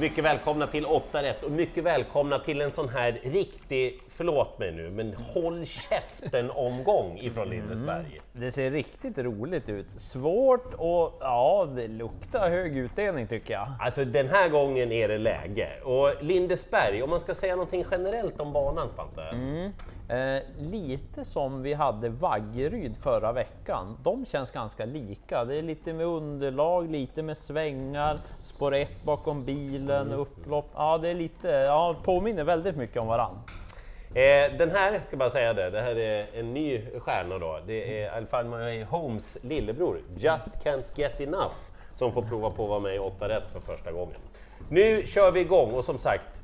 Mycket välkomna till 8 rätt och mycket välkomna till en sån här riktig, förlåt mig nu, men håll käften-omgång ifrån Lindesberg. Det ser riktigt roligt ut. Svårt och ja, det luktar hög utdelning tycker jag. Alltså den här gången är det läge. Och Lindesberg, om man ska säga någonting generellt om banan Spante? Eh, lite som vi hade Vaggeryd förra veckan. De känns ganska lika. Det är lite med underlag, lite med svängar, spår 1 bakom bilen, upplopp. Ja, det är lite, ja, påminner väldigt mycket om varann. Eh, den här, ska bara säga det, det här är en ny stjärna då. Det är Alfa Holmes lillebror, Just Can't Get Enough, som får prova på att vara med i 8 rätt för första gången. Nu kör vi igång och som sagt,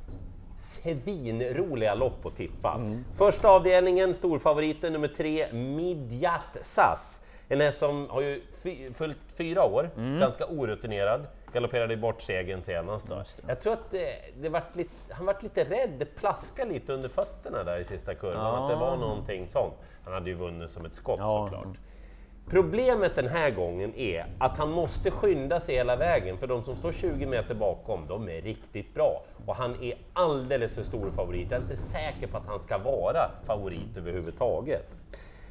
svinroliga lopp att tippa. Första avdelningen, storfavoriten nummer tre, Midjat Sass. En häst som har ju fy, följt fyra år, ganska orutinerad, galopperade bort segern senast. Då. Jag tror att det, det vart lite, han vart lite rädd, det plaskade lite under fötterna där i sista kurvan, att det var någonting sånt. Han hade ju vunnit som ett skott Ja. såklart. Problemet den här gången är att han måste skynda sig hela vägen, för de som står 20 meter bakom, de är riktigt bra. Och han är alldeles för stor favorit. Jag är inte säker på att han ska vara favorit överhuvudtaget.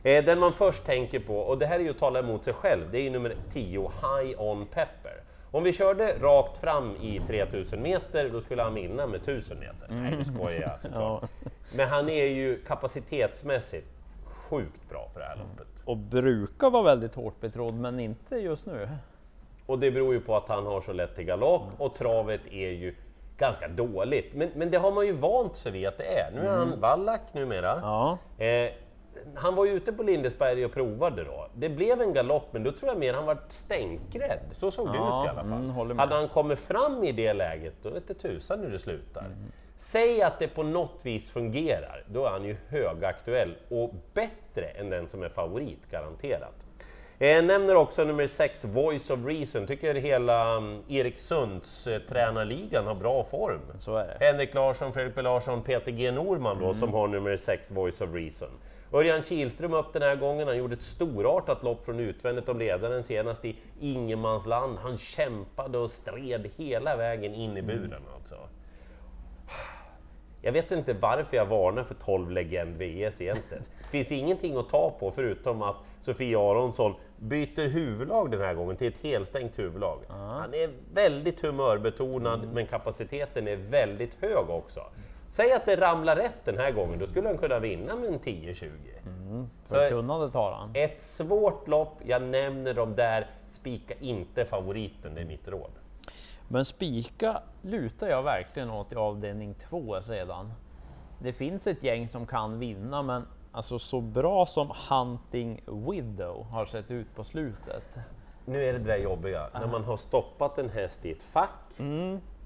Eh, Den man först tänker på, och det här är ju att tala emot sig själv, det är ju nummer 10, High On Pepper. Om vi körde rakt fram i 3000 meter, då skulle han vinna med 1000 meter. Nej, nu skojar jag såklart. Men han är ju kapacitetsmässigt sjukt bra för det här loppet. Och brukar vara väldigt hårt betrodd, men inte just nu. Och det beror ju på att han har så lätt till galopp och travet är ju ganska dåligt. Men, men det har man ju vant sig vid att det är. Nu är han vallack numera. Ja. Eh, han var ju ute på Lindesberg och provade då. Det blev en galopp, men då tror jag mer han var stänkrädd. Så såg det Ja, ut i alla fall. mm. Hade han kommit fram i det läget, då vet det tusan hur det slutar. Säg att det på något vis fungerar, då är han ju högaktuell och bättre än den som är favorit, garanterat. Jag nämner också nummer 6, Voice of Reason. Tycker hela um, Erik Sunds eh, tränarligan har bra form. Så är det. Henrik Larsson, Fredrik P Larsson, Peter G Norman då, som har nummer 6, Voice of Reason. Örjan Kihlström upp den här gången, han gjorde ett storartat lopp från utvändigt om ledaren senast i ingenmansland. Han kämpade och stred hela vägen in i buren alltså. Jag vet inte varför jag varnar för 12 legend VS egentligen. Det finns ingenting att ta på förutom att Sofia Aronsson byter huvudlag den här gången till ett helstängt huvudlag. Han är väldigt humörbetonad, men kapaciteten är väldigt hög också. Säg att det ramlar rätt den här gången, då skulle han kunna vinna med en 10-20. För Så kunnandet har han. ett svårt lopp, jag nämner dem där, spika inte favoriten, det är mitt råd. Men spika lutar jag verkligen åt i avdelning två sedan. Det finns ett gäng som kan vinna, men alltså så bra som Hunting Widow har sett ut på slutet. Nu är det det där jobbiga, när man har stoppat en häst i ett fack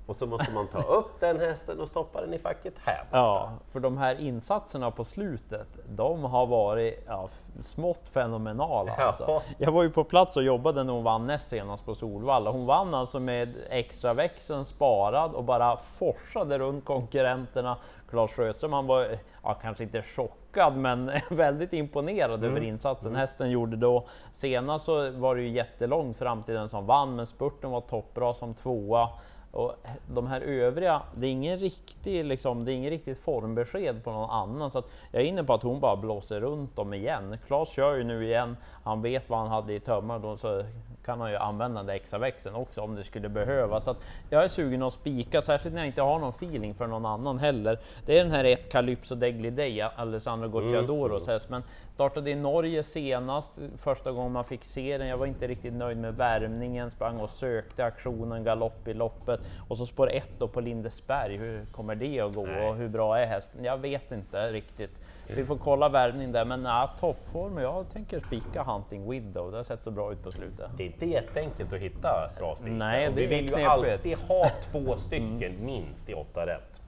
och så måste man ta upp den hästen och stoppa den i facket här borta. Ja, för de här insatserna på slutet, de har varit ja, smått fenomenala. Ja. Alltså. Jag var ju på plats och jobbade när hon vann näst senast på Solvalla. Hon vann alltså med extra växeln sparad och bara forsade runt konkurrenterna. Claes Sjöström, han var ja, kanske inte chockad, men väldigt imponerad över insatsen hästen gjorde då. Senast så var det ju jättelångt fram till den som vann, men spurten var toppbra som tvåa. Och de här övriga, det är ingen riktig, liksom, det är ingen riktigt formbesked på någon annan. Så att jag är inne på att hon bara blåser runt dem igen. Klas kör ju nu igen, han vet vad han hade i tömmar, då så kan han ju använda den där extra växeln också om det skulle behövas. Så jag är sugen att spika, särskilt när jag inte har någon feeling för någon annan heller. Det är den här ett Calypso Degli Day, Alessandro Gocciadoros häst, men startade i Norge senast, första gången man fick se den. Jag var inte riktigt nöjd med värmningen, sprang och sökte aktionen, galopp i loppet och så spår 1 då på Lindesberg. Hur kommer det att gå och hur bra är hästen? Jag vet inte riktigt. Vi får kolla värmning där, men ja, toppform. Jag tänker spika Hunting Widow. Det har sett så bra ut på slutet. Det är inte jätteenkelt att hitta bra spikar. Nej, Och det vi vill ju knepigt. alltid ha två stycken minst i åtta rätt.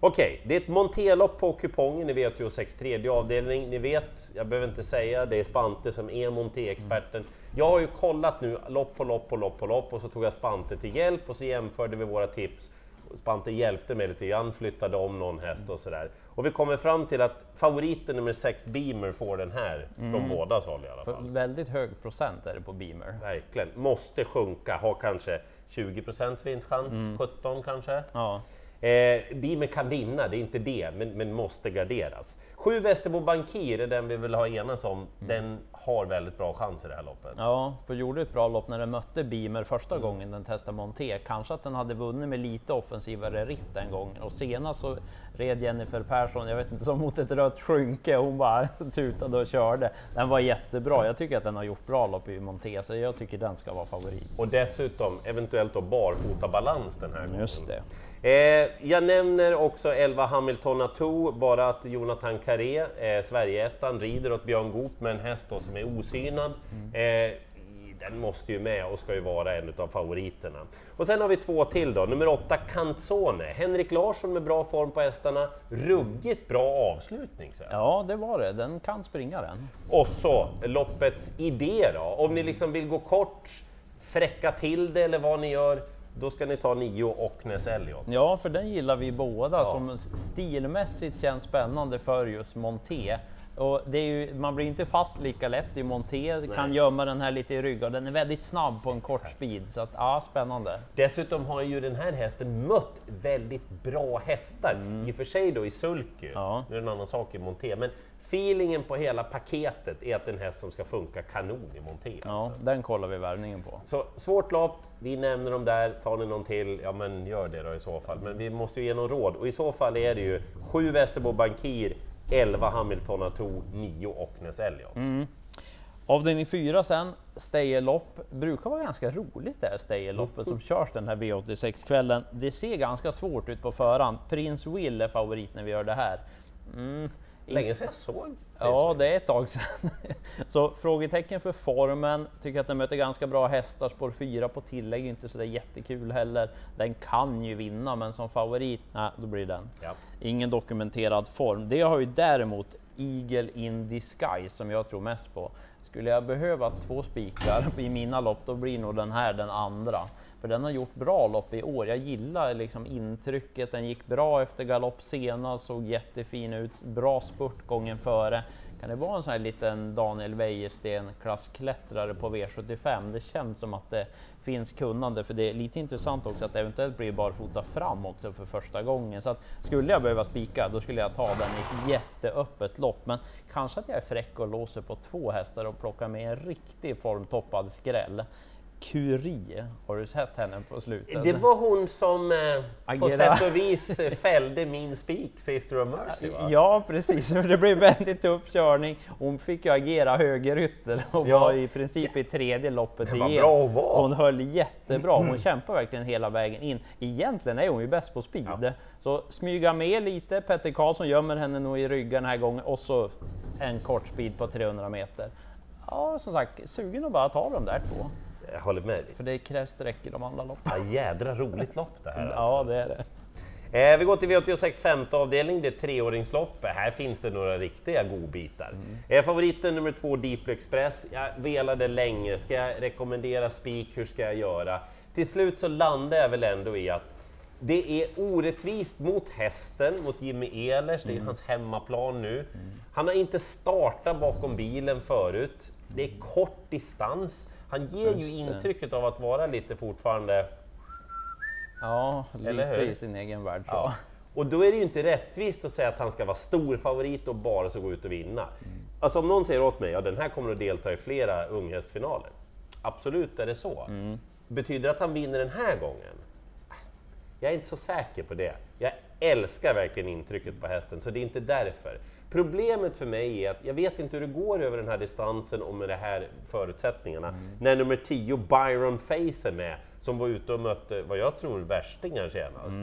Okej, det är ett monterlopp på kupongen i V86 tredje avdelning. Ni vet, jag behöver inte säga, det är Spante som är monté-experten. Jag har ju kollat nu lopp på lopp på lopp på lopp och så tog jag Spante till hjälp och så jämförde vi våra tips. Spante hjälpte mig lite grann, flyttade om någon häst och sådär. Och vi kommer fram till att favoriten nummer 6 Beamer får den här, från båda håll i alla För fall. väldigt hög procent är det på Beamer. Verkligen. Måste sjunka, har kanske 20% vinstchans, 17 kanske. Ja. Eh, Beamer kan vinna, det är inte det, men, men måste garderas. Sju Västerbo Bankir är den vi vill ha enas om. Den har väldigt bra chans i det här loppet. Ja, för gjorde ett bra lopp när den mötte Beamer första gången den testade Monté. Kanske att den hade vunnit med lite offensivare ritt den gången och senast så red Jennifer Persson, jag vet inte, som mot ett rött skynke. Hon bara tutade och körde. Den var jättebra. Jag tycker att den har gjort bra lopp i Monté, så jag tycker den ska vara favorit. Och dessutom eventuellt då barfota balans den här gången. Just det. Eh, jag nämner också 11 Hamilton Atou, bara att Jonathan Carré, eh, Sverigeettan, rider åt Björn Goop med en häst som är osynad. Eh, den måste ju med och ska ju vara en av favoriterna. Och sen har vi två till då, nummer 8 Canzone, Henrik Larsson med bra form på hästarna, ruggigt bra avslutning sen. Ja, det var det. Den kan springa den. Och så loppets idé då, om ni liksom vill gå kort, fräcka till det eller vad ni gör, då ska ni ta 9 Ocknes Elliot. Ja, för den gillar vi båda som stilmässigt känns spännande för just Monté. Och det är ju, man blir inte fast lika lätt i Monté, kan gömma den här lite i ryggen. Den är väldigt snabb på en kort speed, så att ja, spännande. Dessutom har ju den här hästen mött väldigt bra hästar, i och för sig då i sulky, Ja. nu är det en annan sak i monté, men feelingen på hela paketet är att en häst som ska funka kanon i monté. Ja, Alltså. den kollar vi värvningen på. Så svårt lopp, vi nämner dem där, tar ni någon till, ja men gör det då i så fall. Men vi måste ju ge någon råd och i så fall är det ju 7 Västerbo Bankir, 11 Hamilton Atou, 9 Ocknes Elliot. Mm. Avdelning 4 sen, Stayerlopp. Brukar vara ganska roligt det här Stayerloppet som körs den här V86-kvällen. Det ser ganska svårt ut på förhand. Prince Will är favorit när vi gör det här. Mm, Länge sedan jag såg Ja, det är ett tag sedan. Så frågetecken för formen. Tycker att den möter ganska bra hästar. Spår 4 på tillägg inte så där jättekul heller. Den kan ju vinna, men som favorit, nej, då blir den. Ja. Ingen dokumenterad form. Det har ju däremot Eagle in Disguise som jag tror mest på. Skulle jag behöva två spikar i mina lopp, då blir nog den här den andra. För den har gjort bra lopp i år. Jag gillar liksom intrycket. Den gick bra efter galopp senast, såg jättefin ut. Bra spurt gången före. Kan det vara en sån här liten Daniel Wäjersten klassklättrare på V75? Det känns som att det finns kunnande, för det är lite intressant också att det eventuellt blir barfota fram också för första gången. Så att skulle jag behöva spika, då skulle jag ta den i ett jätteöppet lopp. Men kanske att jag är fräck och låser på två hästar och plockar med en riktig formtoppad skräll. Curie, har du sett henne på slutet? Det var hon som eh, på sätt och vis eh, fällde min spik, Sister of Mercy va? Ja, precis. Det blev väldigt tuff körning. Hon fick ju agera högerytter och Ja. var i princip i tredje loppet igenom. bra hon var. Hon höll jättebra. Hon kämpar verkligen hela vägen in. Egentligen är hon ju bäst på speed. Så smyga med lite. Petter Karlsson gömmer henne nog i ryggen den här gången och så en kort speed på 300 meter. Ja, som sagt, sugen att bara ta de där två. Jag håller med dig. För det krävs streck i de andra loppen. Ja, jädra roligt lopp det här Ja, alltså. det är det. Eh, vi går till V86 femte avdelning, det är treåringslopp. Här finns det några riktiga godbitar. Eh, favoriten nummer två, Deeply Express. Jag velade länge, ska jag rekommendera spik, hur ska jag göra? Till slut så landade jag väl ändå i att det är orättvist mot hästen, mot Jimmy Ehlers, det är hans hemmaplan nu. Han har inte startat bakom bilen förut. Det är kort distans. Han ger ju Just det. intrycket av att vara lite fortfarande Ja, lite i sin egen värld. Så. Ja. Och då är det ju inte rättvist att säga att han ska vara stor favorit och bara ska gå ut och vinna. Alltså om någon säger åt mig, ja den här kommer att delta i flera unghästfinaler. Absolut är det så. Betyder det att han vinner den här gången? Jag är inte så säker på det. Jag älskar verkligen intrycket på hästen, så det är inte därför. Problemet för mig är att jag vet inte hur det går över den här distansen och med de här förutsättningarna. När nummer 10, Byron Face är med, som var ute och mötte, vad jag tror, värstingar senast.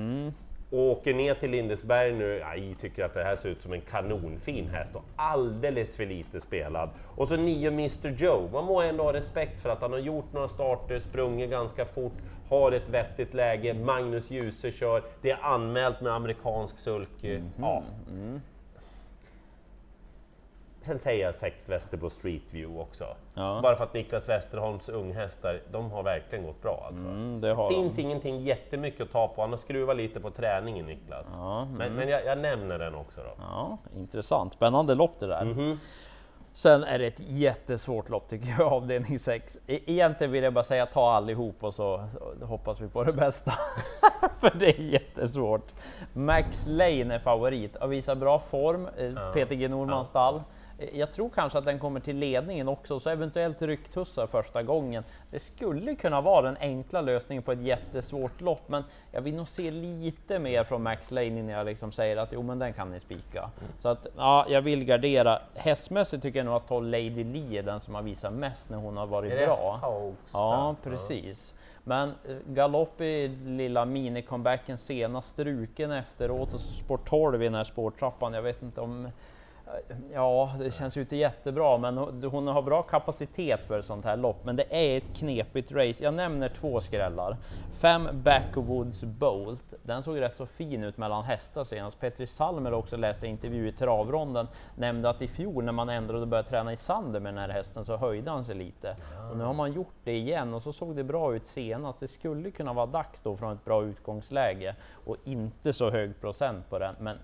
Och åker ner till Lindesberg nu, aj, tycker att det här ser ut som en kanonfin häst och alldeles för lite spelad. Och så nio Mr Joe, man må ändå ha respekt för att han har gjort några starter, sprungit ganska fort, har ett vettigt läge, Magnus Djuse kör, det är anmält med amerikansk sulky. Ja. Sen säger jag sex Västerbo Street View också. Ja. Bara för att Niklas Westerholms unghästar, de har verkligen gått bra alltså. Mm, det Det finns de. ingenting jättemycket att ta på, han har skruvat lite på träningen Niklas. Ja, Men, men jag, jag nämner den också då. Ja, intressant. Spännande lopp det där. Mhm. Sen är det ett jättesvårt lopp tycker jag, avdelning 6. E- Egentligen vill jag bara säga ta allihop och så hoppas vi på det bästa. För det är jättesvårt. Max Lane är favorit och visar bra form. eh, Peter G Normans stall. Jag tror kanske att den kommer till ledningen också, så eventuellt rycktussar första gången. Det skulle kunna vara den enkla lösningen på ett jättesvårt lopp, men jag vill nog se lite mer från Max Lane innan jag liksom säger att jo, men den kan ni spika. Så att ja, jag vill gardera. Hästmässigt tycker jag nog att 12 Lady Lee är den som har visat mest när hon har varit Är bra. Ja, precis. Men eh, galopp i lilla mini-comebacken senast, struken efteråt och så spår 12 i den här spårtrappan. Jag vet inte om... Ja, det känns ju inte jättebra, men hon har bra kapacitet för ett sånt här lopp. Men det är ett knepigt race. Jag nämner två skrällar. Fem Backwoods Bolt. Den såg rätt så fin ut mellan hästar senast. Petri Salmer har också läst en intervju i travronden. Nämnde att i fjol när man ändrade och började träna i sanden med den här hästen så höjde han sig lite. Och nu har man gjort det igen och så såg det bra ut senast. Det skulle kunna vara dags då från ett bra utgångsläge och inte så hög procent på den. Men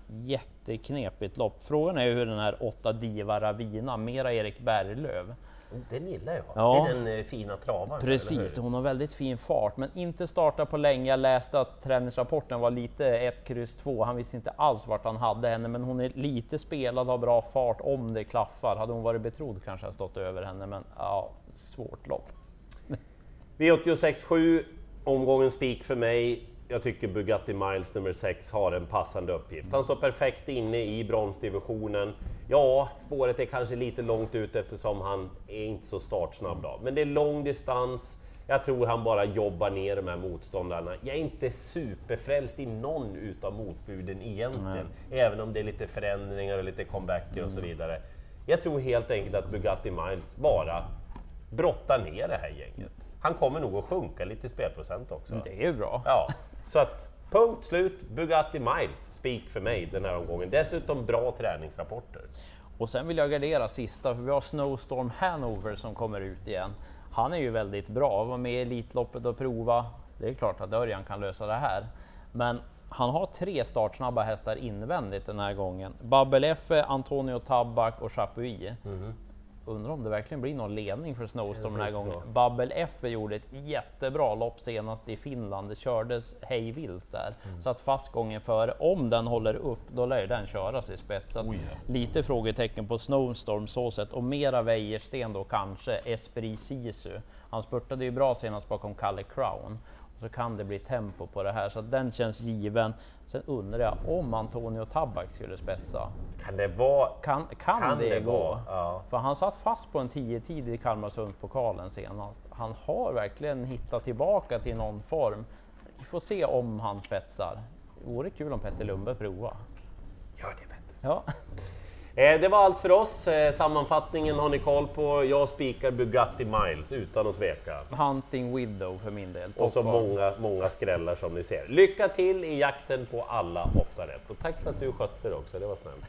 jätteknepigt lopp. Frågan är hur den här 8 Diva Ravina, mera Erik Berglöf. Den gillar jag. Ja. Det är den eh, fina travaren. Precis, hon har väldigt fin fart, men inte startat på länge. Jag läste att träningsrapporten var lite 1, kryss 2. Han visste inte alls vart han hade henne, men hon är lite spelad, har bra fart om det klaffar. Hade hon varit betrodd kanske jag stått över henne, men ja, svårt lopp. V86 omgången spik för mig. Jag tycker Bugatti Miles nummer 6 har en passande uppgift. Han står perfekt inne i bronsdivisionen. Ja, spåret är kanske lite långt ut eftersom han är inte så startsnabb då. Men det är lång distans. Jag tror han bara jobbar ner de här motståndarna. Jag är inte superfrälst i någon utav motbuden egentligen. Även om det är lite förändringar och lite comebacker och så vidare. Jag tror helt enkelt att Bugatti Miles bara brottar ner det här gänget. Han kommer nog att sjunka lite i spelprocent också. Det är ju bra. Ja, så att punkt slut. Bugatti Miles, spik för mig den här omgången. Dessutom bra träningsrapporter. Och sen vill jag gardera sista, för vi har Snowstorm Hanover som kommer ut igen. Han är ju väldigt bra, var med i Elitloppet och prova. Det är klart att Örjan kan lösa det här. Men han har tre startsnabba hästar invändigt den här gången. Babel Effe, Antonio Tabak och Chapuis. Undrar om det verkligen blir någon ledning för Snowstorm den här gången. så. Babbel F gjorde ett jättebra lopp senast i Finland. Det kördes hej vilt där. Satt fast gången före. Om den håller upp, då lär den köras i spets. Så att Oj, ja. Lite frågetecken på Snowstorm så sett. Och mera Wäjersten då kanske. Esprit Sisu. Han spurtade ju bra senast bakom Kalle Crown. Så kan det bli tempo på det här, så den känns given. Sen undrar jag om Antonio Tabak skulle spetsa. Kan det vara... Kan, kan, Kan det, det gå? Ja. För han satt fast på en 10-tid i Kalmarsundspokalen senast. Han har verkligen hittat tillbaka till någon form. Vi får se om han spetsar. Det vore kul om Petter Lundberg provar. Gör det Petter. Ja. Eh, det var allt för oss. Eh, sammanfattningen har ni koll på. Jag spikar Bugatti Miles utan att tveka. Hunting Widow för min del. Och så många, många skrällar som ni ser. Lycka till i jakten på alla åtta rätt. Och tack för att du skötte det också, det var snällt.